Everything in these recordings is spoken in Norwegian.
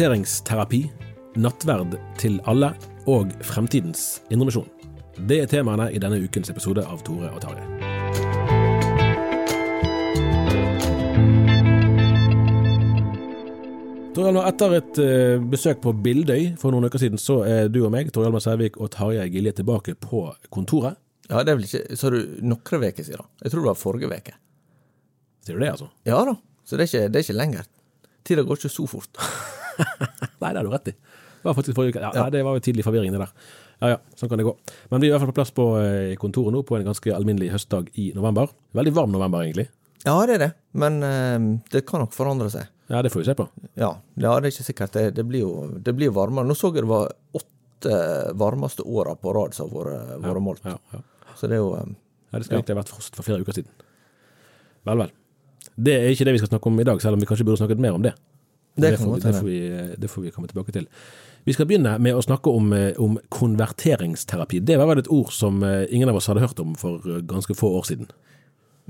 Konverteringsterapi, nattverd til alle og fremtidens indremisjon. Det er temaene i denne ukens episode av Tore og Tarjei. Torhjalmar, etter et eh, besøk på Bildøy for noen uker siden, så er du og meg, Tor Hjalmar Sævik og Tarjei Gilje tilbake på kontoret. Ja, det er vel ikke Sa du noen uker siden? Jeg tror det var forrige uke. Sier du det, altså? Ja da, så det er ikke, det er ikke lenger. Tida går ikke så fort. Nei, det har du rett i. Det var faktisk forrige uke. Ja, ja. Det var jo tidlig forvirring, det der. Ja ja, sånn kan det gå. Men vi er i hvert fall på plass på eh, kontoret nå på en ganske alminnelig høstdag i november. Veldig varm november, egentlig. Ja, det er det, men uh, det kan nok forandre seg. Ja, det får vi se på. Ja, ja det er ikke sikkert. Det, det blir jo det blir varmere. Nå så jeg det var åtte varmeste åra på rad som har vært ja, målt. Ja, ja. Så det er jo um, Ja, det skal egentlig ha vært frost for flere uker siden. Vel, vel. Det er ikke det vi skal snakke om i dag, selv om vi kanskje burde snakket mer om det. Det, får, vi, det, får, vi, det får vi komme tilbake til. Vi skal begynne med å snakke om, eh, om, konverteringsterapi. Det var vel et ord som eh, ingen av oss hadde hørt om for eh, ganske få år siden?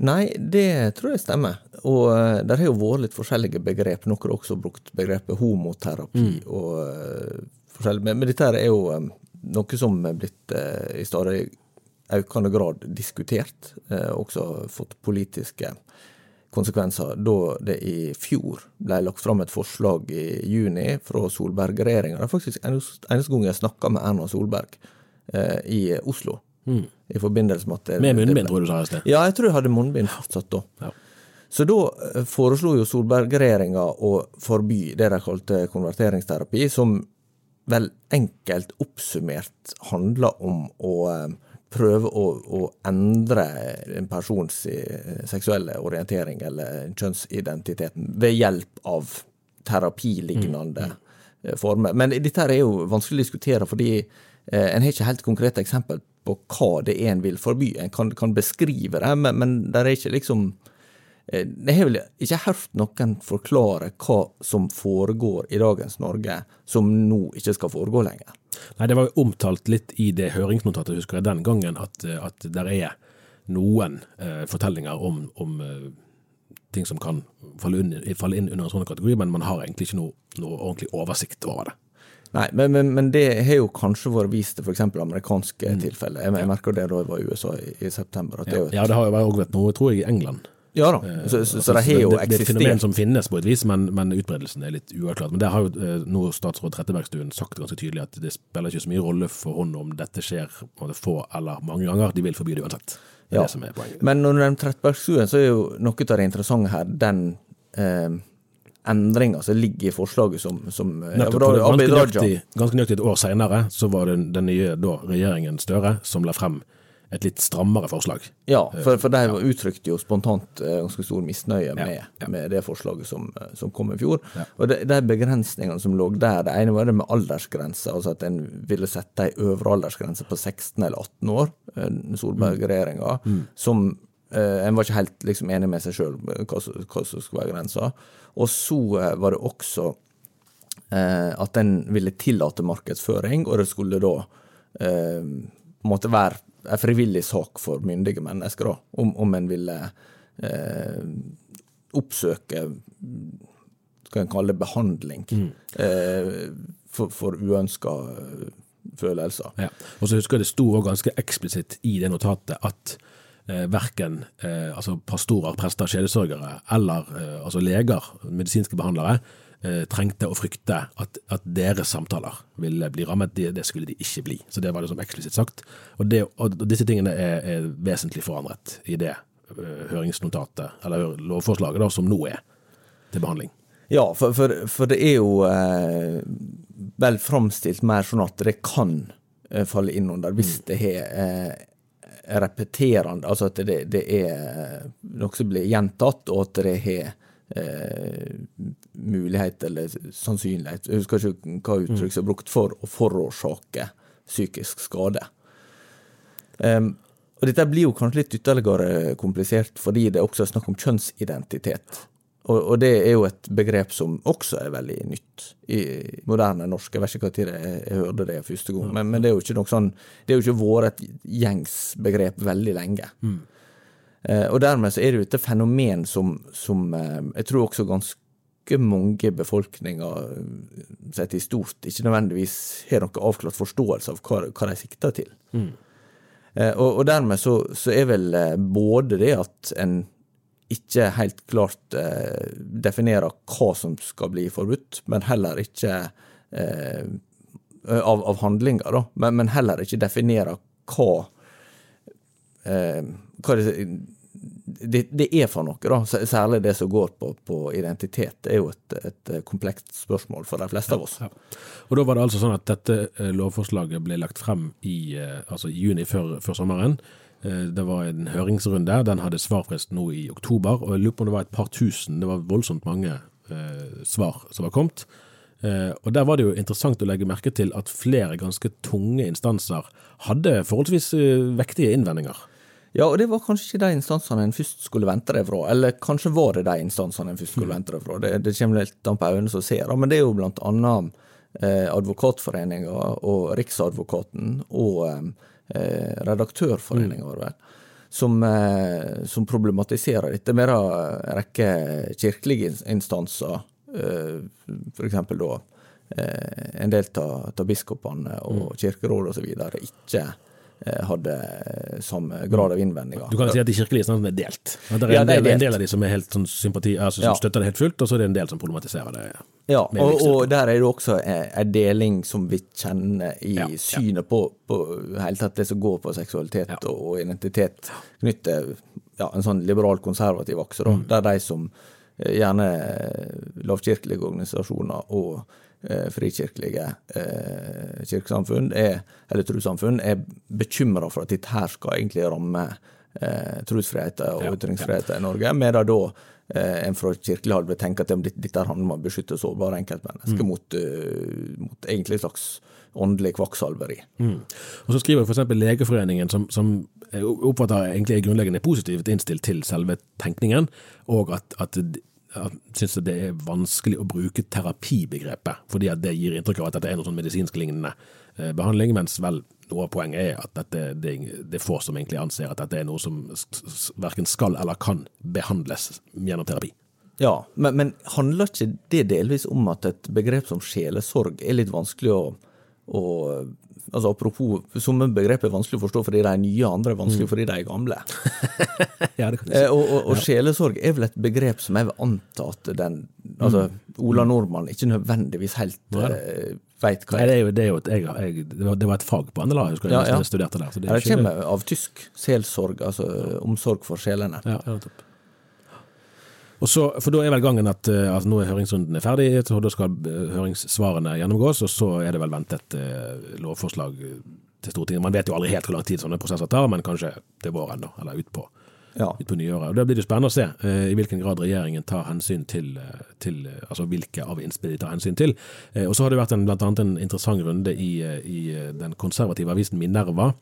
Nei, det tror jeg stemmer. Og uh, det har jo vært litt forskjellige begrep. Noen har også brukt begrepet homoterapi mm. og uh, forskjellig. Men, men, dette er jo um, noe som er blitt uh, i stadig økende grad diskutert. også fått politiske konsekvenser da det i fjor ble lagt fram et forslag i juni fra Solberg-regjeringa. Det er faktisk eneste gang jeg snakka med Erna Solberg i Oslo. Mm. I forbindelse med at det, Med munnbind, tror du sa i sted? Ja, jeg tror jeg hadde munnbind fortsatt da. Ja. Så da eh, foreslo jo Solberg-regjeringa å forby det de kalte konverteringsterapi, som vel enkelt oppsummert handler om å eh, prøve å, å, endre en persons eh, seksuelle orientering eller kjønnsidentiteten ved hjelp av terapilignende mm. mm. former. Men dette er jo vanskelig å diskutere, fordi en har ikke helt konkrete eksempel på hva det er en vil forby. En kan, kan beskrive det, men, men det er ikke liksom eh, Jeg har vel ikke hørt noen forklare hva som foregår i dagens Norge, som nå ikke skal foregå lenger. Nei, Det var jo omtalt litt i det høringsnotatet, husker jeg den gangen, at, at det er noen eh, fortellinger om, om eh, ting som kan falle inn, falle inn, under en sånn kategori, men man har egentlig ikke noe, noe ordentlig oversikt over det. Nei, men, men, men, det har jo kanskje vært vist til f.eks. amerikanske mm. tilfeller. Jeg, jeg merker det da jeg var i USA i, i september. Ja, ja, det har jo også vært noe, tror jeg, i England. Ja da, så, så, så, så det har jo eksistert. Det er et fenomen som finnes på et vis, men, men utbredelsen er litt uavklart. Men det har jo eh, nå statsråd Trettebergstuen sagt ganske tydelig at det spiller ikke så mye rolle for henne om dette skjer få eller mange ganger. De vil forby det uansett. Det ja. Men når du nevner Trettebergstuen, så er jo noe av det interessante her den eh, endringa som ligger i forslaget som, som eh, Nettopp, Abid Raja Ganske nøyaktig et år senere så var det den nye da, regjeringen Støre som la frem et litt strammere forslag. Ja, for, for de uttrykte jo spontant eh, ganske stor misnøye med, Ja, ja. med det forslaget som, eh, som kom i fjor. Og de, de begrensningene som lå der, det ene var det med aldersgrense, altså at en ville sette ei øvre aldersgrense på 16 eller 18 år, eh, Solberg-regjeringa, som eh, En var ikke helt liksom enig med seg sjøl hva, hva som skulle være grensa. Og så var det også eh, at en ville tillate markedsføring, og det skulle da eh, måtte være en frivillig sak for myndige mennesker, da, om, om en ville eh, oppsøke skal en kalle det behandling eh, for, for uønska følelser. Ja. Og så husker jeg det sto også ganske eksplisitt i det notatet at eh, verken eh, altså pastorer, prester, sjelesørgere eller eh, altså leger, medisinske behandlere, eh, trengte å frykte at, at deres samtaler ville bli rammet. Det, det skulle de ikke bli. Så det var liksom eksplisitt sagt. Og, det, og disse tingene er, er vesentlig forandret i det eh, høringsnotatet, eller lovforslaget, da, som nå er til behandling. Ja, for, for, for det er jo eh, vel framstilt mer sånn at det kan eh, falle inn under hvis det har repeterende, altså at det, det er noe som blir gjentatt, og at det har eh, mulighet eller sannsynlighet, jeg husker ikke hva uttrykk som er brukt, for å forårsake psykisk skade. Um, og dette blir jo kanskje litt ytterligere komplisert, fordi det også er snakk om kjønnsidentitet. Og, og det er jo et begrep som også er veldig nytt i moderne norsk. Jeg vet ikke når jeg, jeg hørte det første gang, men, men det er jo ikke noe sånn Det er jo ikke vært et gjengs begrep veldig lenge. Eh, og dermed så er det jo et fenomen som, som eh, jeg tror også ganske mange befolkninger eh, sett i stort ikke nødvendigvis har noe avklart forståelse av hva, hva de sikter til. Eh, og, og dermed så, så er vel eh, både det at en ikke helt klart eh, definerer hva som skal bli forbudt, men heller ikke eh, av, av handlinger, da, men, men heller ikke definerer hva eh, hva det, det, det er for noe, da. Særlig det som går på, på identitet. Det er jo et, et komplekst spørsmål for de fleste av oss. Ja. Og da var det altså sånn at dette eh, lovforslaget ble lagt frem i, eh, altså i juni før, før sommeren. Eh, Det var en høringsrunde, den hadde svarfrist nå i oktober, og jeg lurer på om det var et par tusen, det var voldsomt mange eh, svar som var kommet. Eh, og der var det jo interessant å legge merke til at flere ganske tunge instanser hadde forholdsvis eh, vektige innvendinger. Ja, og det var kanskje ikke de instansene en først skulle vente det fra, eller kanskje var det de instansene en først skulle vente det fra. Det, det kommer litt an på øynene som ser, men det er jo blant annet eh, Advokatforeninga og Riksadvokaten og eh, Redaktørforeninga, mm. vel, som, eh, som problematiserer dette med en rekke kirkelige instanser, eh, eksempel da eh, en del av biskopene og kirkerådet osv. ikke eh, hadde samme grad av innvendinger. Du kan jo si at de kirkelige instansene er delt. At det er Ja, en, det er del, en del av de som helt sånn sympati, altså som Ja. støtter det helt fullt, og så er det en del som problematiserer det. Ja, og, og der er det også en deling som vi kjenner i Ja, synet på, på hele tatt det som går på seksualitet og, identitet, knyttet ja, en sånn liberal-konservativ akse, Mm. der de som eh, gjerne eh, lavkirkelige organisasjoner og eh, frikirkelige eh, kirkesamfunn, er, eller trossamfunn, er bekymra for at dette her skal egentlig ramme eh, trosfriheten og Ja, ytringsfriheten i Norge, medan da eh, en fra kirkelig hold vil tenke at dette, handler om å beskytte sårbare Mm. enkeltmennesker mot, eh, mot egentlig en slags åndelig kvakksalveri. Mm. Og så skriver f.eks. Legeforeningen, som, som oppfatter egentlig er grunnleggende positivt innstilt til selve tenkningen, og at, at syns det er vanskelig å bruke terapibegrepet, fordi det gir inntrykk av at dette er noe sånn medisinsk lignende eh, behandling, mens vel noe av poenget er at dette, det, det er få som egentlig anser at dette er noe som verken skal eller kan behandles gjennom terapi. Ja, men, men handler ikke det delvis om at et begrep som sjelesorg er litt vanskelig å, å Altså Apropos, somme begrep er vanskelig å forstå fordi de er nye, andre er vanskelig fordi de er gamle. Ja, det kan si. Eh, og, og, og sjelesorg er vel et begrep som jeg vil anta at den Altså, Ola Nordmann ikke nødvendigvis helt ja. uh, veit hva Nei, er. det er jo, det er jo et, jeg, jeg, det, var, et fag på NLA, jeg husker Ja, jeg studerte der. Så det er kommer av tysk. Selsorg, altså omsorg for sjelene. Ja, ja, nettopp. Og så, for da er vel gangen at, eh, at nå er høringsrunden er ferdig, så da skal eh, høringssvarene gjennomgås, og så er det vel ventet eh, lovforslag til Stortinget. Man vet jo aldri helt hvor lang tid sånne prosesser tar, men kanskje til våren, da, eller utpå Ja. ut på nyåret. Og Da blir det spennende å se eh, i hvilken grad regjeringen tar hensyn til, til altså hvilke av innspill de tar hensyn til. Eh, og så har det vært en, blant annet en interessant runde i, i den konservative avisen Minerva.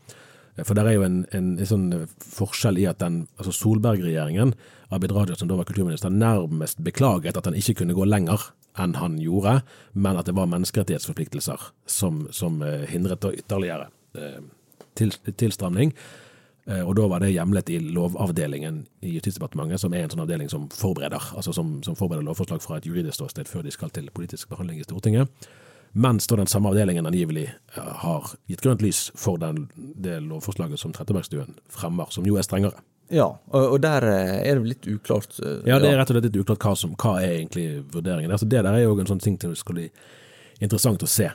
Eh, For der er jo en, en, en sånn eh, forskjell i at den, altså Solberg-regjeringen, Abid Raja som da var kulturminister, nærmest beklaget at han ikke kunne gå lenger enn han gjorde, men at det var menneskerettighetsforpliktelser som, som eh, hindret ytterligere til, tilstramning. Og da var det hjemlet i Lovavdelingen i Justisdepartementet, som er en sånn avdeling som forbereder altså som, som forbereder lovforslag fra et juridisk ståsted før de skal til politisk behandling i Stortinget. Mens da den samme avdelingen angivelig eh, har gitt grønt lys for den, det lovforslaget som Trettebergstuen fremmer, som jo er strengere. ja. Og, der eh, er det litt uklart. eh, Ja, det er rett og slett litt uklart hva, som, hva er egentlig vurderingen. Altså det der er jo en sånn ting som skal bli interessant å se,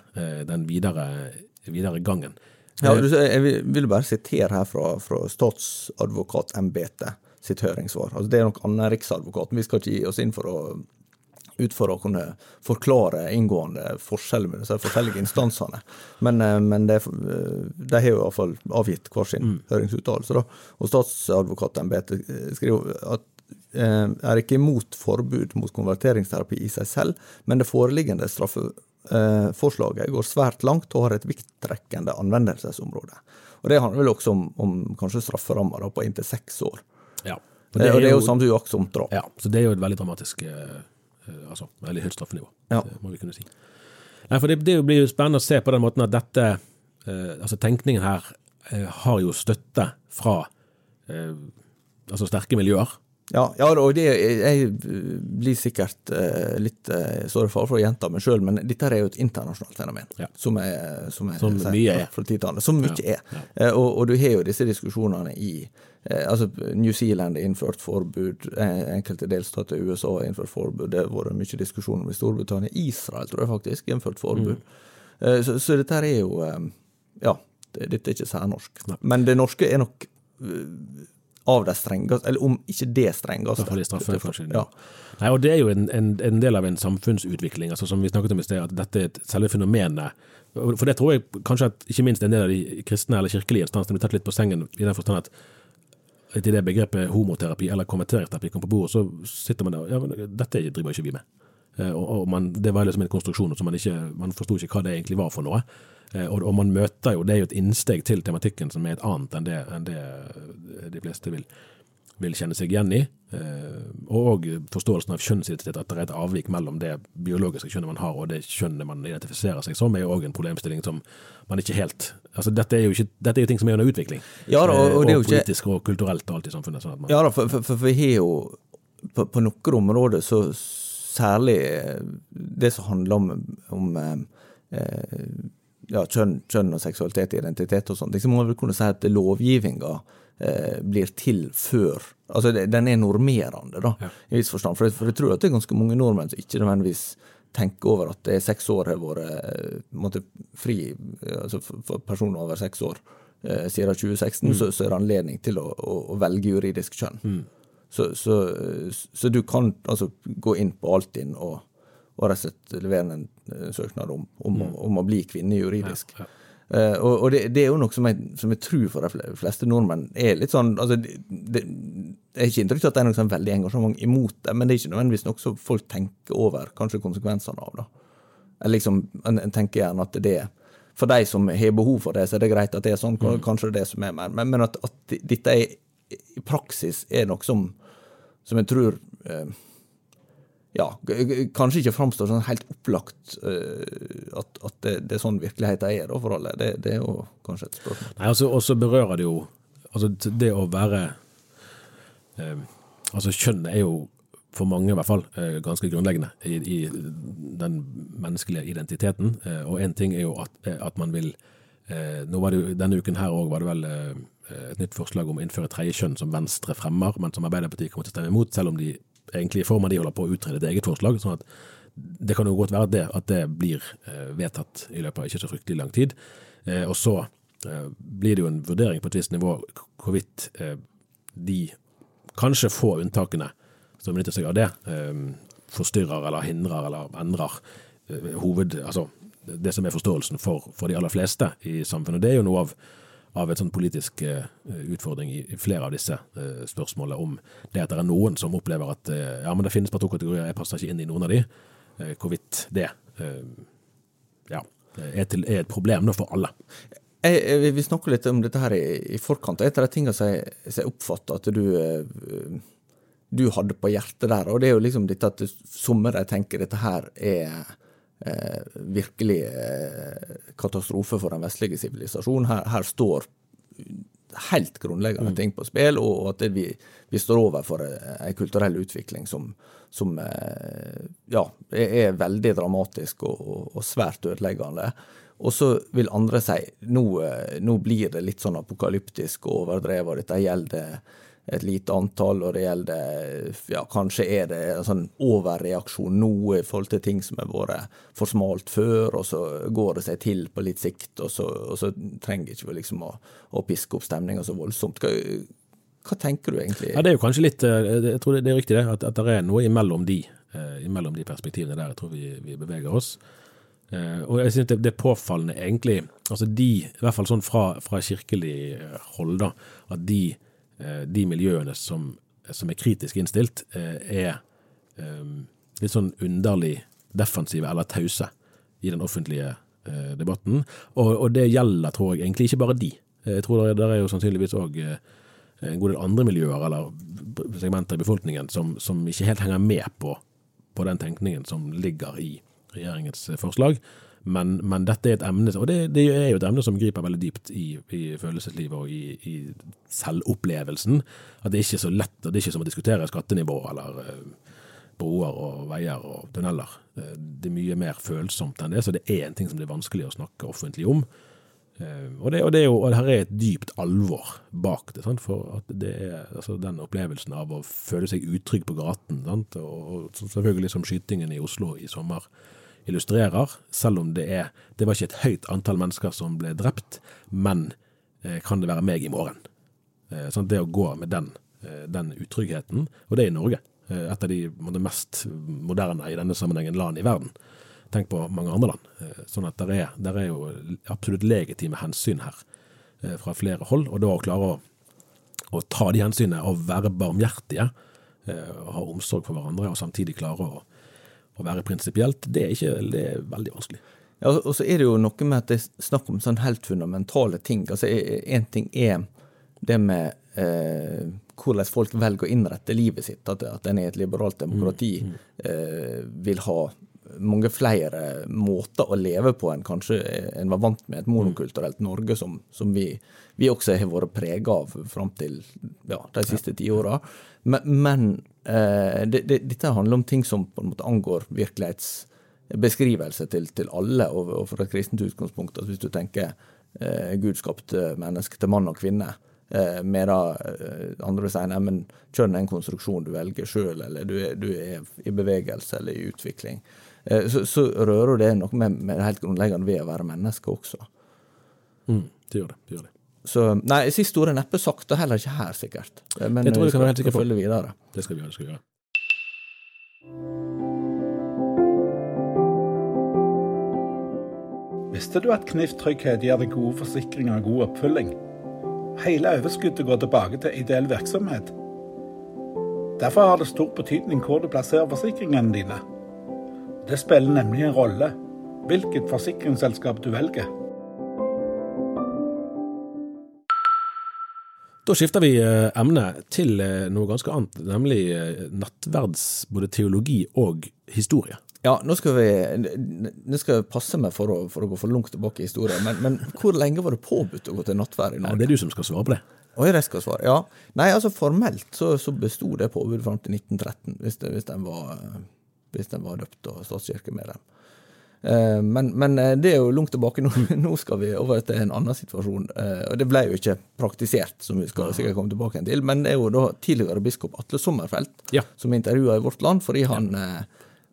den videre, videre gangen. Ja, jeg vil, bare sitere her fra, fra statsadvokatembetet sitt høringssvar. Altså, det er nok riksadvokat, Riksadvokaten. Vi skal ikke gi oss inn for å ut for å kunne forklare inngående forskjeller mellom disse forskjellige instansene. Men, eh, men det, eh, de har jo iallfall avgitt hver sin høringsuttalelse. Og statsadvokatembetet eh, skriver at eh, er ikke imot forbud mot konverteringsterapi i seg selv, men det foreliggende straffeforslaget går svært langt og har et vidtrekkende anvendelsesområde. Og Det handler vel også om, om kanskje strafferammer på inntil seks år. Ja. Og det, og det er jo samtidig uaktsomt drap. Ja, så det er jo et veldig dramatisk eh, Altså veldig høyt straffenivå, Ja. det må vi kunne si. Nei, for det, det blir jo spennende å se på den måten at dette eh, Altså tenkningen her eh, har jo støtte fra eh, altså sterke miljøer. Ja, ja og det, jeg blir sikkert eh, litt uh, i fare for å gjenta meg sjøl, men dette er jo et internasjonalt fenomen. Ja. Som, er, som, er, Som mye er. fra tid. Som mye Ja, er. Eh, og, og du har jo disse diskusjonene i eh, altså New Zealand har innført forbud, eh, enkelte delstater i USA har innført forbud, det har vært mye diskusjon om i Storbritannia. Israel tror jeg faktisk har innført forbud. Eh, så, så dette er jo eh, Ja, dette er ikke særnorsk. Men det norske er nok eh, av de strengeste, eller om ikke det strengeste. I hvert straffe. Ja. Nei, og Det er jo en, en, en del av en samfunnsutvikling, altså som vi snakket om i sted, at dette er selve fenomenet. For det tror jeg kanskje at ikke minst en del av de kristne eller kirkelige instansene blir tatt litt på sengen i den forstand at i det begrepet homoterapi eller konverteringsterapi kom på bordet, så sitter man der ja, men dette driver ikke vi med. Eh, Og, og man, Det var liksom en konstruksjon som man ikke man forsto ikke hva det egentlig var for noe. Eh, Og, og man møter jo, det er jo et innsteg til tematikken som er et annet enn det, enn det de fleste vil, vil kjenne seg igjen i. Eh, Og forståelsen av kjønnsidentitet, at det er et avvik mellom det biologiske kjønnet man har og det kjønnet man identifiserer seg som, er jo òg en problemstilling som man ikke helt Altså Dette er jo, ikke, dette er jo ting som er under utvikling. Ja da, og- Eh, og det er jo ikke- politisk og kulturelt og alt i samfunnet. Sånn at man, Ja da, for, vi har jo på, på noen områder så særlig eh, det som handler om, om eh, ja, kjønn, kjønn og seksualitet, identitet og sånt, så må man vel kunne si at lovgivninga eh, blir til før Altså det, den er normerende, da, i viss forstand. For jeg, for jeg tror at det er ganske mange nordmenn som ikke nødvendigvis tenker over at det er seks år har vært eh, måte fri altså for, personer over seks år. Eh, siden 2016 så, så er det anledning til å, å, å velge juridisk kjønn. Så, så, så du kan altså gå inn på Altinn og, og rett og slett levere en eh, søknad om, om, å, om å bli kvinne juridisk. Eh, og og det, det er jo noe som jeg, som jeg tror for de fleste nordmenn er litt sånn altså det, det, Jeg har ikke inntrykk av at det er noe sånn veldig engasjement imot det, men det er ikke nødvendigvis noe som folk tenker over kanskje konsekvensene av. da. Eller liksom, en, en tenker gjerne at det er For de som har behov for det, så er det greit at det er sånn, kanskje det er det som er mer. Men, men at, at dette er, i praksis er noe som, som jeg tror eh, ja, kanskje ikke framstår sånn helt opplagt uh, at, at det, det er sånn virkeligheten er da, for alle. Det, det er jo kanskje et spørsmål. Nei, altså, Og så berører det jo altså Det å være eh, Altså Kjønn er jo for mange i hvert fall eh, ganske grunnleggende i, i den menneskelige identiteten. Eh, og én ting er jo at, eh, at man vil eh, nå var det jo, Denne uken her òg var det vel et nytt forslag om å innføre tredje kjønn som Venstre fremmer, men som Arbeiderpartiet kommer til å stemme imot, selv om de egentlig i form av de holder på å utrede et eget forslag. sånn at det kan jo godt være det, at det blir eh, vedtatt i løpet av ikke så fryktelig lang tid. Eh, og så eh, blir det jo en vurdering på et visst nivå hvorvidt de kanskje få unntakene som benytter seg av det, forstyrrer eller hindrer eller endrer hoved, altså det som er forståelsen for, for de aller fleste i samfunnet. Det er jo noe av, av et sånn politisk uh, utfordring i, flere av disse uh, spørsmålene om det at det er noen som opplever at uh, ja, men det finnes bare to kategorier, jeg passer ikke inn i noen av de. hvorvidt det ja, er, til, er, et problem for alle. Jeg, jeg, vi snakker litt om dette her i, i forkant. Et av de tingene som jeg, jeg oppfatter at du du hadde på hjertet der. Og det er jo liksom dette at sommere tenker dette her er eh, virkelig eh, katastrofe for den vestlige sivilisasjonen. Her, her, står helt grunnleggende mm. ting på spill, og, og at vi, vi, står overfor en kulturell utvikling som, som eh, ja, er veldig dramatisk og, og, og svært ødeleggende. Og så vil andre si nå, eh, nå blir det litt sånn apokalyptisk og overdrevet, og dette gjelder et lite antall, og det gjelder ja, Kanskje er det en sånn overreaksjon nå i forhold til ting som har vært for smalt før, og så går det seg til på litt sikt, og så, og så trenger ikke vi liksom å, å piske opp stemninga så voldsomt. Hva, hva, tenker du egentlig? Ja, Det er jo kanskje litt eh, Jeg tror det er riktig det, at, at det er noe imellom de, uh, imellom de perspektivene der jeg tror vi, vi beveger oss. Uh, og jeg synes det, er påfallende egentlig, altså de, i hvert fall sånn fra, fra kirkelig hold, da, at de Eh, de miljøene som, som er kritisk innstilt, eh, er eh, litt sånn underlig defensive eller tause i den offentlige debatten. Og, og, det gjelder, tror jeg, egentlig ikke bare de. Jeg tror det, er jo sannsynligvis òg en god del andre miljøer eller segmenter i befolkningen som, som ikke helt henger med på, på den tenkningen som ligger i regjeringens forslag. Men, men, dette er et emne, og det, det, er jo et emne som griper veldig dypt i, i følelseslivet og i, i, selvopplevelsen. At det er ikke så lett, og det er ikke som å diskutere skattenivå eller uh, broer og veier og tunneler. Uh, det er mye mer følsomt enn det, så det er en ting som det er vanskelig å snakke offentlig om. Uh, og, det, og, det er jo, og her er et dypt alvor bak det. Sant? For at det er altså, den opplevelsen av å føle seg utrygg på gaten, sant? og, og selvfølgelig som skytingen i Oslo i sommer illustrerer, selv om det er Det var ikke et høyt antall mennesker som ble drept, men eh, kan det være meg i morgen? Eh, sånn, det å gå med den, eh, den utryggheten, og det er i Norge. Eh, et av de, de mest moderne i denne sammenhengen land i verden. Tenk på mange andre land. Eh, sånn at det er, er, jo absolutt legitime hensyn her eh, fra flere hold, og da å klare å, å ta de hensynene og være barmhjertige, ha omsorg for hverandre, og samtidig klare å å være prinsipielt, det, det, er veldig vanskelig. Ja, og så er det jo noe med at det er snakk om sånn helt fundamentale ting. Altså, Én ting er det med eh, hvordan folk velger å innrette livet sitt. At, at en i et liberalt demokrati mm, mm. Eh, vil ha mange flere måter å leve på enn kanskje en var vant med et monokulturelt Norge, som, som vi, vi, også har vært prega av fram til ja, de siste tiåra. Men, men eh, det, det, dette handler om ting som på en måte angår virkelighetsbeskrivelse til, til alle, og, og fra et kristent utgangspunkt. Altså hvis du tenker eh, Gud skapte menneske til mann og kvinne, eh, medan eh, andre sier nei, men kjønn er en konstruksjon du velger sjøl, eller du er, du er, i bevegelse eller i utvikling. Eh, så, så, rører det noe med, med det helt grunnleggende ved å være menneske også. Mm, det gjør det. det gjør det. Så nei, siste ord er neppe sagt, og heller ikke her, sikkert. Eh, men jeg tror vi skal, være helt på. følge videre. Det skal vi gjøre. det skal vi gjøre. Visste du at Knif Trygghet gir deg gode forsikringer og god oppfølging? Hele overskuddet går tilbake til ideell virksomhet. Derfor har det stor betydning hvor du plasserer forsikringene dine. Det spiller nemlig en rolle hvilket forsikringsselskap du velger. Da skifter vi eh, emne til eh, noe ganske annet, nemlig eh, nattverds både teologi og historie. Ja, nå skal vi Nå skal jeg passe meg for å, for å gå for langt tilbake i historien, men, men, hvor lenge var det påbudt å gå til nattverd i Norge? Ja, det er du som skal svare på det. Og jeg skal svare. Ja. Nei, altså formelt så, så besto det påbudet fram til 1913, hvis, det, hvis den var hvis den var døpt og statskirkemedlem. Eh, men, men, eh, det er jo langt tilbake. Nå, nå skal vi over til en annen situasjon. Eh, og Det ble jo ikke praktisert, som vi skal sikkert komme tilbake til. Men det er jo da tidligere biskop Atle Sommerfelt ja. som intervjua i Vårt Land, fordi han ja.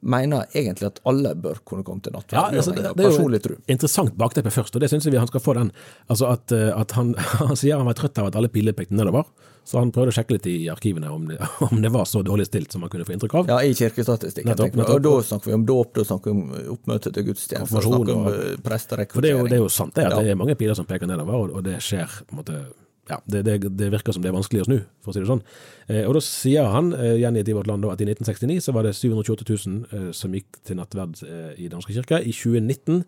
Mener egentlig at alle bør kunne komme til nattverd. Ja, altså, det, det er jo et interessant bakteppe først, og det syns jeg han skal få den. Altså at, eh, at han, han sier han var trøtt av at alle piler pekte nedover, så han prøvde å sjekke litt i arkivene om det, om det var så dårlig stilt som han kunne få inntrykk av. Ja, i kirkestatistikken. Nettopp, nettopp. Og da snakker vi om dåp, da snakker vi om oppmøte til gudstjeneste, snakker vi om eh, presterekruttering. For det er, jo, det er jo sant det, at Ja. det er mange piler som peker nedover, og, og det skjer på en måte ja, det, det, det virker som det er vanskelig å snu, for å si det sånn. Eh, og da sier han, eh, gjengitt i Vårt Land, at i 1969 så var det 728 000 eh, som gikk til nattverd eh, i Den norske kirke. I 2019,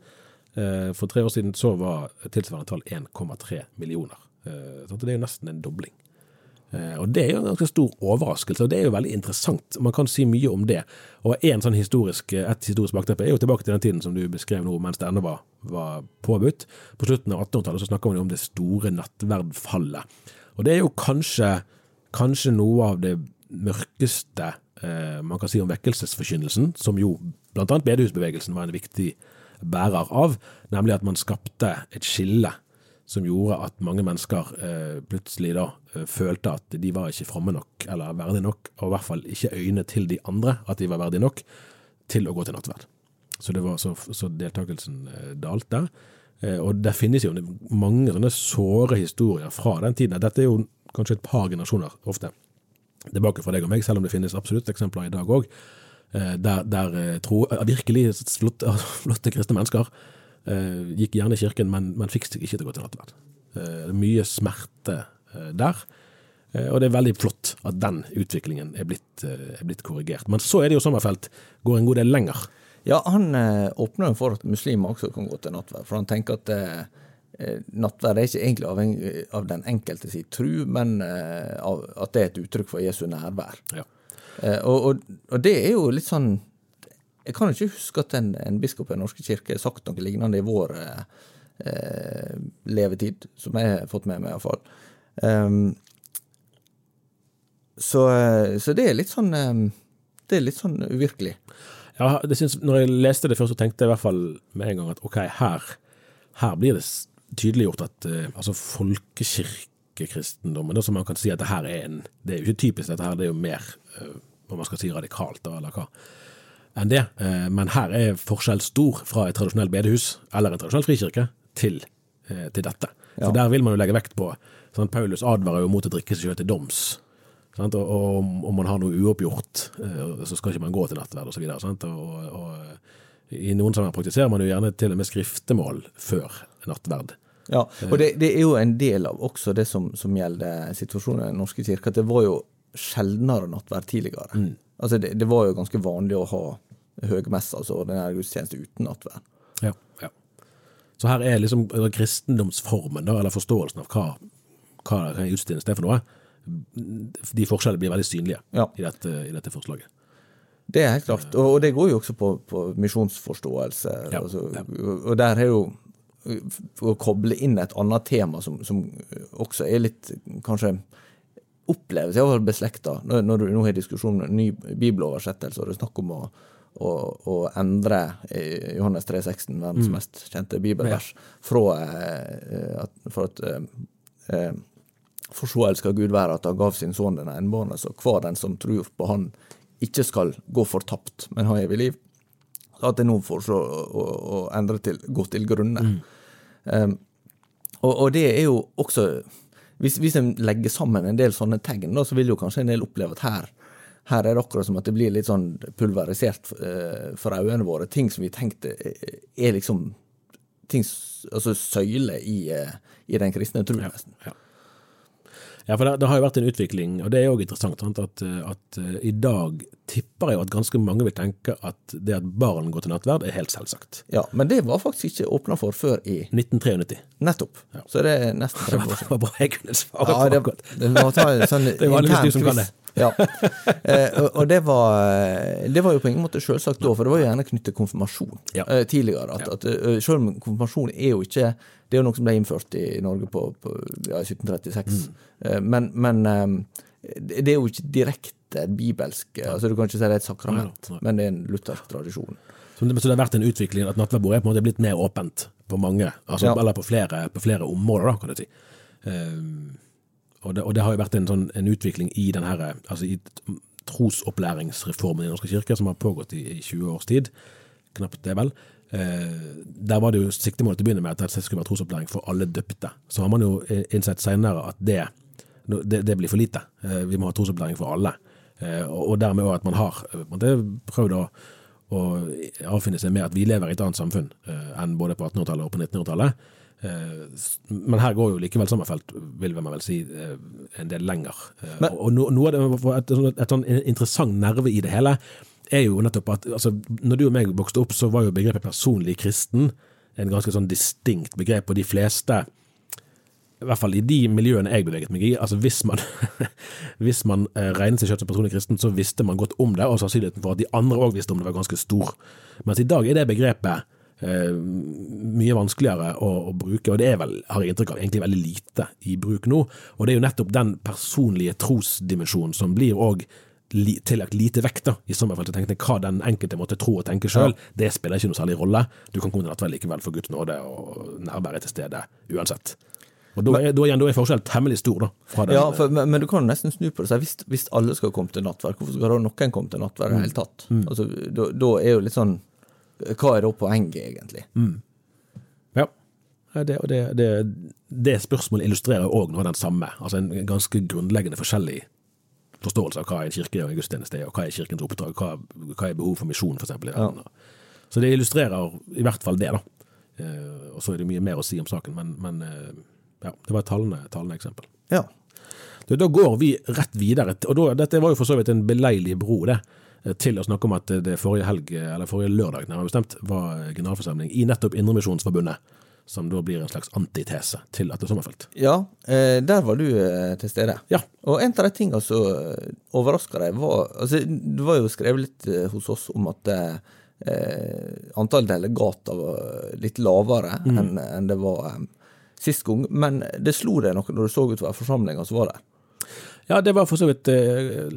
eh, for tre år siden, så var tilsvarende tall 1,3 millioner. Eh, det er jo nesten en dobling. Eh, Og Det er jo en ganske stor overraskelse, og det er jo veldig interessant. Man kan si mye om det. Og en sånn historisk, Et historisk bakteppe er jo tilbake til den tiden som du beskrev nå, mens det ennå var, var påbudt. På slutten av 1800-tallet så snakker man jo om det store nattverdfallet. Og det er jo kanskje, kanskje noe av det mørkeste eh, man kan si om vekkelsesforkynnelsen, som jo bl.a. bedehusbevegelsen var en viktig bærer av, nemlig at man skapte et skille som gjorde at mange mennesker eh, plutselig da eh, følte at de var ikke fromme nok, eller verdige nok, og i hvert fall ikke øyne til de andre, at de var verdige nok, til å gå til nattverd. Så, det var, så, så deltakelsen eh, dalte. Eh, og det finnes jo mange sånne såre historier fra den tiden. Dette er jo kanskje et par generasjoner ofte tilbake fra deg og meg, selv om det finnes absolutt eksempler i dag òg, der, der eh, tro, eh, virkelig flotte, flotte kristne mennesker eh, gikk gjerne i kirken, men, men fikk seg ikke til å gå til nattverd. Eh, mye smerte eh, der, eh, og det er veldig flott at den utviklingen er blitt, eh, er blitt korrigert. Men så er det jo Sommerfelt går en god del lenger. Ja, han eh, åpner for at muslimer også kan gå til nattverd, for han tenker at eh, eh, nattverd er ikke egentlig avhengig av den enkelte sin tru, men eh, av, at det er et uttrykk for Jesu nærvær. Ja. Eh, og, og, og det er jo litt sånn Jeg kan ikke huske at en, en biskop i Den norske kirke har sagt noe lignende i vår eh, eh, levetid, som jeg har fått med meg iallfall. Um, så, eh, så det er litt sånn eh, Det er litt sånn uvirkelig. Ja, det synes, når jeg leste det først, så tenkte jeg i hvert fall med en gang at ok, her, her blir det tydeliggjort at eh, altså folkekirkekristendommen, som man kan si at det her er en Det er jo ikke typisk dette her, det er jo mer, om man skal si, radikalt, da, eller hva, enn det. Eh, men her er forskjell stor fra et tradisjonelt bedehus, eller en tradisjonell frikirke, til, eh, til dette. For der vil man jo legge vekt på sånn, Paulus advarer jo mot å drikke seg sjøl til doms. Og, og om, man har noe uoppgjort, eh, så skal ikke man gå til nattverd osv. Og, og, og I noen sammenhenger praktiserer man jo gjerne til og med skriftemål før nattverd. Ja, og det, det er jo en del av også det som, som gjelder situasjonen i Den norske kirke, at det var jo sjeldnere nattverd tidligere. Altså det, det var jo ganske vanlig å ha høgmesse, altså ordinær gudstjeneste uten nattverd. Ja, ja. Så her er liksom kristendomsformen, da, eller forståelsen av hva, hva gudstjeneste er for noe, de forskjellene blir veldig synlige Ja. i, dette, i dette forslaget. Det er helt klart. Og, og det går jo også på, på misjonsforståelse. Ja, Altså, ja. og, der er jo å koble inn et annet tema som, som også er litt kanskje oppleves iallfall beslekta. Når, når du nå har diskusjon om ny bibeloversettelse, og det er snakk om å, å, å endre eh, Johannes 3,16, verdens mest kjente bibelvers, fra, eh, at, for at eh, eh, For så elsker Gud være at han gav sin sønn den enbårne, så hver den som tror på Han, ikke skal gå fortapt, men ha evig liv. Så at det nå foreslår å, å, å endre til gå til grunne. Um, og, og det er jo også Hvis, hvis en legger sammen en del sånne tegn, så vil jo kanskje en del oppleve at her her er det akkurat som at det blir litt sånn pulverisert eh, for øynene våre. Ting som vi tenkte eh, er liksom ting, altså søyler i, eh, i den kristne tro, nesten. Ja. Ja, for det, det har jo vært en utvikling, og det er jo interessant, sant, at, eh, at eh, i dag tipper jeg at ganske mange vil tenke at det at barn går til nattverd er helt selvsagt. Ja, men det var faktisk ikke åpna for før i 1993. nettopp. Så det er nesten 30 år Det var bra jeg kunne svare Ja, på det, akkurat. det var ta en sånn Det intern som kan quiz. Ja. Eh, og, det var Det var jo på ingen måte selvsagt da, for det var jo gjerne knyttet til konfirmasjon Ja. eh, tidligere. At, at, eh, selv om konfirmasjon er jo ikke Det er jo noe som ble innført i Norge på, på ja, 1736. Eh, men men eh, det er jo ikke direkte bibelsk eh, altså Du kan ikke si det er et sakrament, Nei, nei. men det er en luthersk tradisjon. Så det, så det har vært en utvikling at nattverdbordet er på en måte blitt mer åpent på mange, altså, Ja. eller på flere, på flere områder, da, kan du si. Ehm, og, det, og det har jo vært en, sånn, en utvikling i den her, altså i trosopplæringsreformen i Norske kirke, som har pågått i, i 20 års tid, knapt det vel, eh, der var det jo siktemålet til å begynne med at det skulle være trosopplæring for alle døpte. Så har man jo innsett senere at det, det, det blir for lite. Eh, vi må ha trosopplæring for alle. Eh, og dermed òg at man har det prøvd å, å avfinne seg med at vi lever i et annet samfunn eh, enn både på 1800-tallet og på 1900-tallet. Eh, men her går jo likevel Sommerfelt, vil man vel si, eh, en del lenger. Eh, Men, og noe av det, et, et, sånn interessant nerve i det hele er jo nettopp at altså, når du og meg vokste opp, så var jo begrepet personlig kristen en ganske sånn distinkt begrep, og de fleste i hvert fall i de miljøene jeg beveget meg i, altså hvis man, hvis man regnet seg selv som personlig kristen, så visste man godt om det, og sannsynligheten for at de andre òg visste om det, var ganske stor. Mens i dag er det begrepet Eh, mye vanskeligere å, å, bruke, og det er vel, har jeg inntrykk av, egentlig veldig lite i bruk nå. Og det er jo nettopp den personlige trosdimensjonen som blir òg li, tillagt lite vekt da, i sommerfelt. Jeg tenkte hva den enkelte måtte tro og tenke sjøl, ja. det spiller ikke noe særlig rolle. Du kan komme til nattverd likevel for Guds nåde og nærværet til stede uansett. Og Da er, da igjen, da er forskjellen temmelig stor. da. Ja, for, men, men, du kan nesten snu på det. Hvis, hvis alle skal komme til nattverd, hvorfor skal da noen komme til nattverd i det mm. hele tatt? Mm. Altså, da, da er jo litt sånn hva er da poenget, egentlig? Mm. Ja. Det, det, det, det, spørsmålet illustrerer òg noe av den samme, altså en ganske grunnleggende forskjellig forståelse av hva en kirke og en gudstjeneste er, og hva er kirkens oppdrag, hva, hva er behov for misjon, f.eks. Ja. Så det illustrerer i hvert fall det, da. Eh, og så er det mye mer å si om saken, men, men eh, ja, det var et talende, talende eksempel. Ja. Da går vi rett videre, og da, dette var jo for så vidt en beleilig bro, det til å snakke om at det forrige helg, eller forrige lørdag nærmere bestemt, var generalforsamling i nettopp Indremisjonsforbundet. Som da blir en slags antitese til Atle Sommerfelt. Ja, eh, der var du eh, til stede. Ja. Og en av de tingene som eh, overraska deg, var altså, Det var jo skrevet litt hos oss om at eh, antall delegater var litt lavere mm. enn en det var eh, sist gang. Men det slo deg noe når du så utover forsamlinga som var der? Ja, det var for så vidt eh,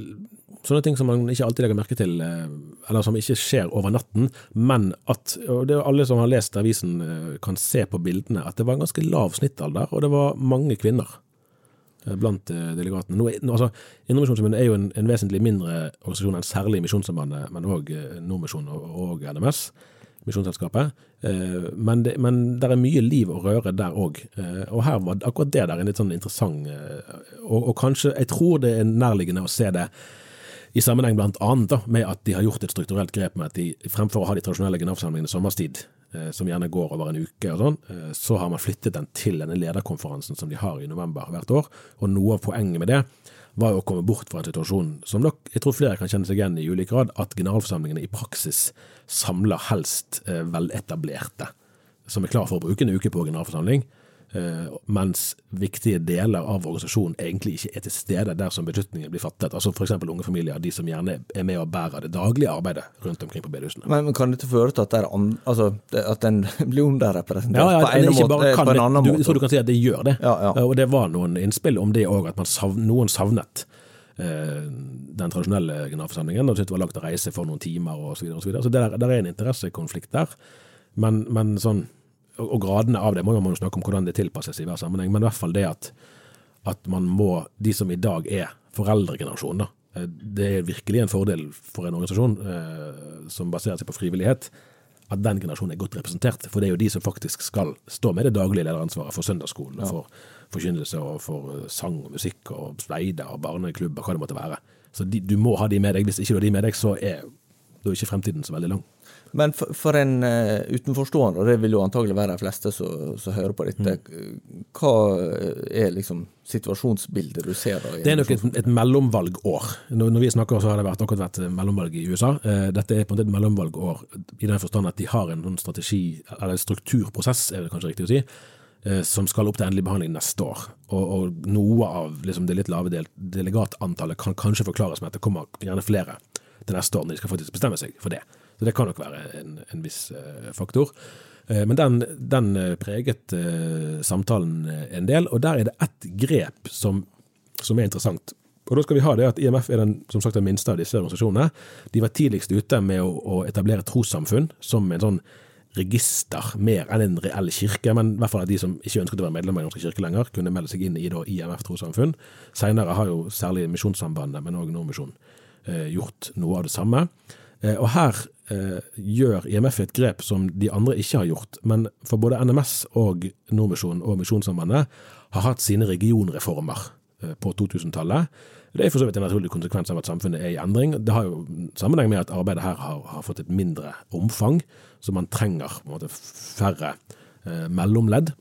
Sånne ting som man ikke alltid legger merke til, eh, eller som ikke skjer over natten, men at og det er alle som har lest avisen eh, kan se på bildene, at det var en ganske lav snittalder, og det var mange kvinner eh, blant delegatene. Nå, altså, Indremisjonsforbundet er jo en, en, vesentlig mindre organisasjon enn særlig Misjonssambandet, men òg Nordmisjonen og, og NMS. Misjonsselskapet. Men det, men det er mye liv og røre der òg. Og her var akkurat det der en litt sånn interessant og, og kanskje Jeg tror det er nærliggende å se det i sammenheng blant annet da, med at de har gjort et strukturelt grep med at de fremfor å ha de tradisjonelle generalforsamlingene sommerstid, eh, som gjerne går over en uke og sånn, eh, så har man flyttet den til denne lederkonferansen som de har i november hvert år. Og noe av poenget med det var jo å komme bort fra en situasjon som nok jeg tror flere kan kjenne seg igjen i ulik grad, at generalforsamlingene i praksis samler helst eh, veletablerte, som er klar for å bruke en uke på generalforsamling mens viktige deler av organisasjonen egentlig ikke er til stede der som beslutningen blir fattet. Altså F.eks. unge familier, de som gjerne er med og bærer det daglige arbeidet rundt omkring på bedehusene. Men, men kan dette føre til at, an, altså, at den blir underrepresentert ja, ja, på, en måte, på en annen du, måte? Jeg tror du kan si at det gjør det. Ja, ja. Og det var noen innspill om det òg, at savn, noen savnet eh, den tradisjonelle generalforsamlingen, og det var lagt å reise for noen timer osv. Så, videre, og så, videre. så det der, der er en interessekonflikt der. Men, men sånn og gradene av det må man jo snakke om hvordan det tilpasses i hver sammenheng, men i hvert fall det at, at man må, de som i dag er foreldregenerasjonen, eh, det er virkelig en fordel for en organisasjon eh, som baserer seg på frivillighet, at den generasjonen er godt representert. For det er jo de som faktisk skal stå med det daglige lederansvaret for søndagsskolen, ja. for forkynnelse og for eh, sang og musikk og speider og barneklubber, hva det måtte være. Så de, du må ha de med deg. Hvis ikke du har de med deg, så er da er ikke fremtiden så veldig lang. Men for, for en uh, utenforstående, og det vil jo antagelig være de fleste som, hører på dette, mm. hva er liksom situasjonsbildet du ser da? Det er nok et, et mellomvalgår. Når, når, vi snakker, så har det vært, akkurat vært mellomvalg i USA. Uh, dette er på en måte et mellomvalgår i den forstand at de har en noen strategi, eller strukturprosess, er det kanskje riktig å si, uh, som skal opp til endelig behandling neste år. Og, og noe av liksom, det litt lave del, delegatantallet kan kanskje forklares med at det kommer gjerne flere til neste år, når de skal faktisk bestemme seg for det. Så det kan nok være en, en viss uh, faktor. Uh, men den, den uh, preget samtalen en del, og der er det ett grep som, som, er interessant. Og da skal vi ha det at IMF er den, som sagt, den minste av disse organisasjonene. De var tidligst ute med å, å etablere trossamfunn som en sånn register mer enn en reell kirke, men i hvert fall at de som ikke ønsket å være medlemmer i Norske kirke lenger, kunne melde seg inn i da IMF trossamfunn. Seinere har jo særlig Misjonssambandet, men òg Nordmisjonen eh, gjort noe av det samme. Eh, og her eh, gjør IMF et grep som de andre ikke har gjort. Men for både NMS og Nordmisjonen og Misjonssambandet har hatt sine regionreformer eh, på 2000-tallet. Det er for så vidt en naturlig konsekvens av at samfunnet er i endring. Det har jo sammenheng med at arbeidet her har, har fått et mindre omfang, så man trenger måte færre eh, mellomledd.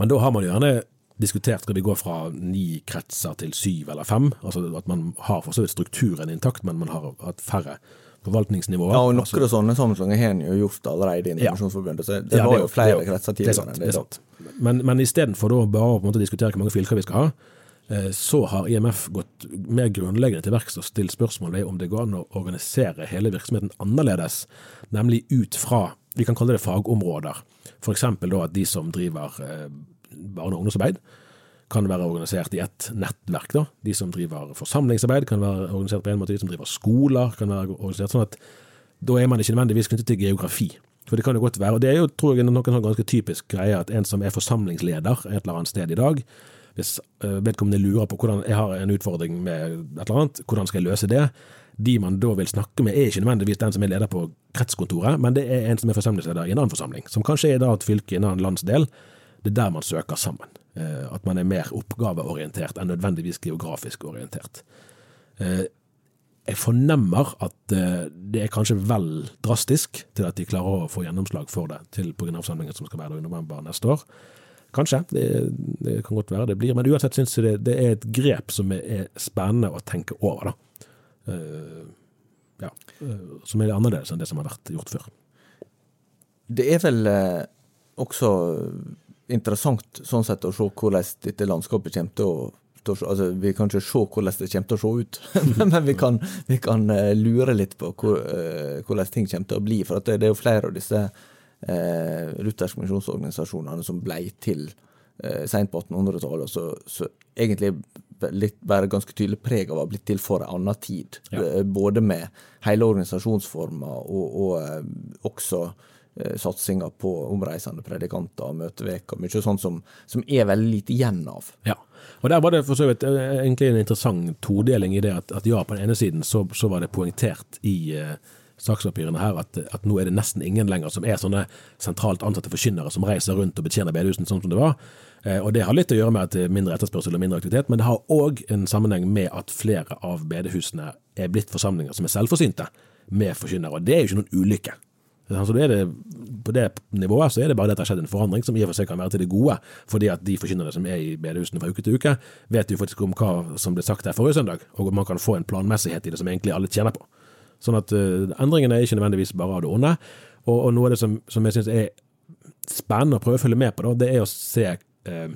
Men da har man gjerne diskutert skal vi gå fra ni kretser til syv eller fem. Altså at man har for så vidt strukturen intakt, men man har hatt færre forvaltningsnivåer. Ja, og noen altså, sånne sammenslåinger har en jo gjort allerede i Ja. Informasjonsforbundet. Så det Ja, var det jo flere det kretser tidligere. det er sant, det er sant. Men, men istedenfor da bare å på en måte diskutere hvor mange fylker vi skal ha, eh, så har IMF gått mer grunnleggende til verks og stilt spørsmål ved om det går an å organisere hele virksomheten annerledes, nemlig ut fra vi kan kalle det fagområder. F.eks. at de som driver eh, barne- og ungdomsarbeid, kan være organisert i et nettverk. da. De som driver forsamlingsarbeid, kan være organisert på en måte. De som driver skoler, kan være organisert sånn at da er man ikke nødvendigvis knyttet til geografi. For det kan jo godt være, og det er jo tror jeg noen sånn ganske typisk greie, at en som er forsamlingsleder et eller annet sted i dag, hvis eh, vedkommende lurer på hvordan jeg har en utfordring med et eller annet, hvordan skal jeg løse det? De man da vil snakke med, er ikke nødvendigvis den som er leder på kretskontoret, men det er en som er forsamlingsleder i en annen forsamling, som kanskje er da et fylke i en annen landsdel. Det er der man søker sammen. Eh, At man er mer oppgaveorientert enn nødvendigvis geografisk orientert. Eh, Jeg fornemmer at eh, det er kanskje vel drastisk til at de klarer å få gjennomslag for det til på generalforsamlingen som skal være i november neste år. Kanskje, det, det kan godt være det blir, men uansett syns jeg det, det er et grep som er, spennende å tenke over. da. Eh, ja, eh, Som er annerledes enn det som har vært gjort før. Det er vel eh, også interessant sånn sett å se hvordan dette landskapet kommer til å altså, Vi kan ikke se hvordan det kommer til å se ut, men vi kan, vi kan eh, lure litt på eh, hvordan ting kommer til å bli. For det, er jo flere av disse eh, lutherske misjonsorganisasjonene som ble til eh, seint på 1800-tallet, så, så egentlig litt, bare ganske tydelig preg av å ha blitt til for en annen tid. Ja. Eh, Både med hele organisasjonsformer og, og også satsinga på omreisende predikanter og møteveker. Mye sånt som, som er veldig lite igjen av. Ja, og der var det for så vidt eh, egentlig en interessant todeling i det at, at ja, på den ene siden så, så var det poengtert i eh, sakspapirene her at, at nå er det nesten ingen lenger som er sånne sentralt ansatte forkynnere som reiser rundt og betjener bedehusene sånn som det var. Eh, og det har litt å gjøre med at det er mindre etterspørsel og mindre aktivitet, men det har òg en sammenheng med at flere av bedehusene er blitt forsamlinger som er selvforsynte med forkynnere, og det er jo ikke noen ulykke. Altså det på det nivået så er det bare det at det har skjedd en forandring som i og for seg kan være til det gode, fordi at de forkynnerne som er i bedehusene fra uke til uke, vet jo faktisk om hva som ble sagt her forrige søndag, og man kan få en planmessighet i det som egentlig alle tjener på. Sånn at uh, endringene er ikke nødvendigvis bare av det onde. Og, og noe av det som, som jeg syns er spennende å prøve å følge med på, da, det er å se uh,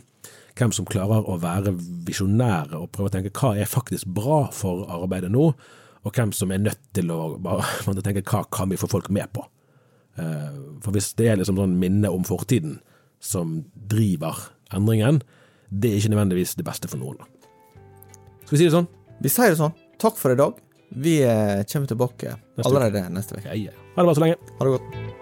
hvem som klarer å være visjonære og prøve å tenke hva er faktisk bra for arbeidet nå, og hvem som er nødt til å bare tenke hva kan vi få folk med på. Eh, For hvis det er liksom sånn minne om fortiden som driver endringen, det er ikke nødvendigvis det beste for noen. Skal vi si det sånn? Vi sier det sånn. Takk for i dag. Vi eh, kommer tilbake allerede neste uke. Ja, ja. Ha det bra så lenge. Ha det godt.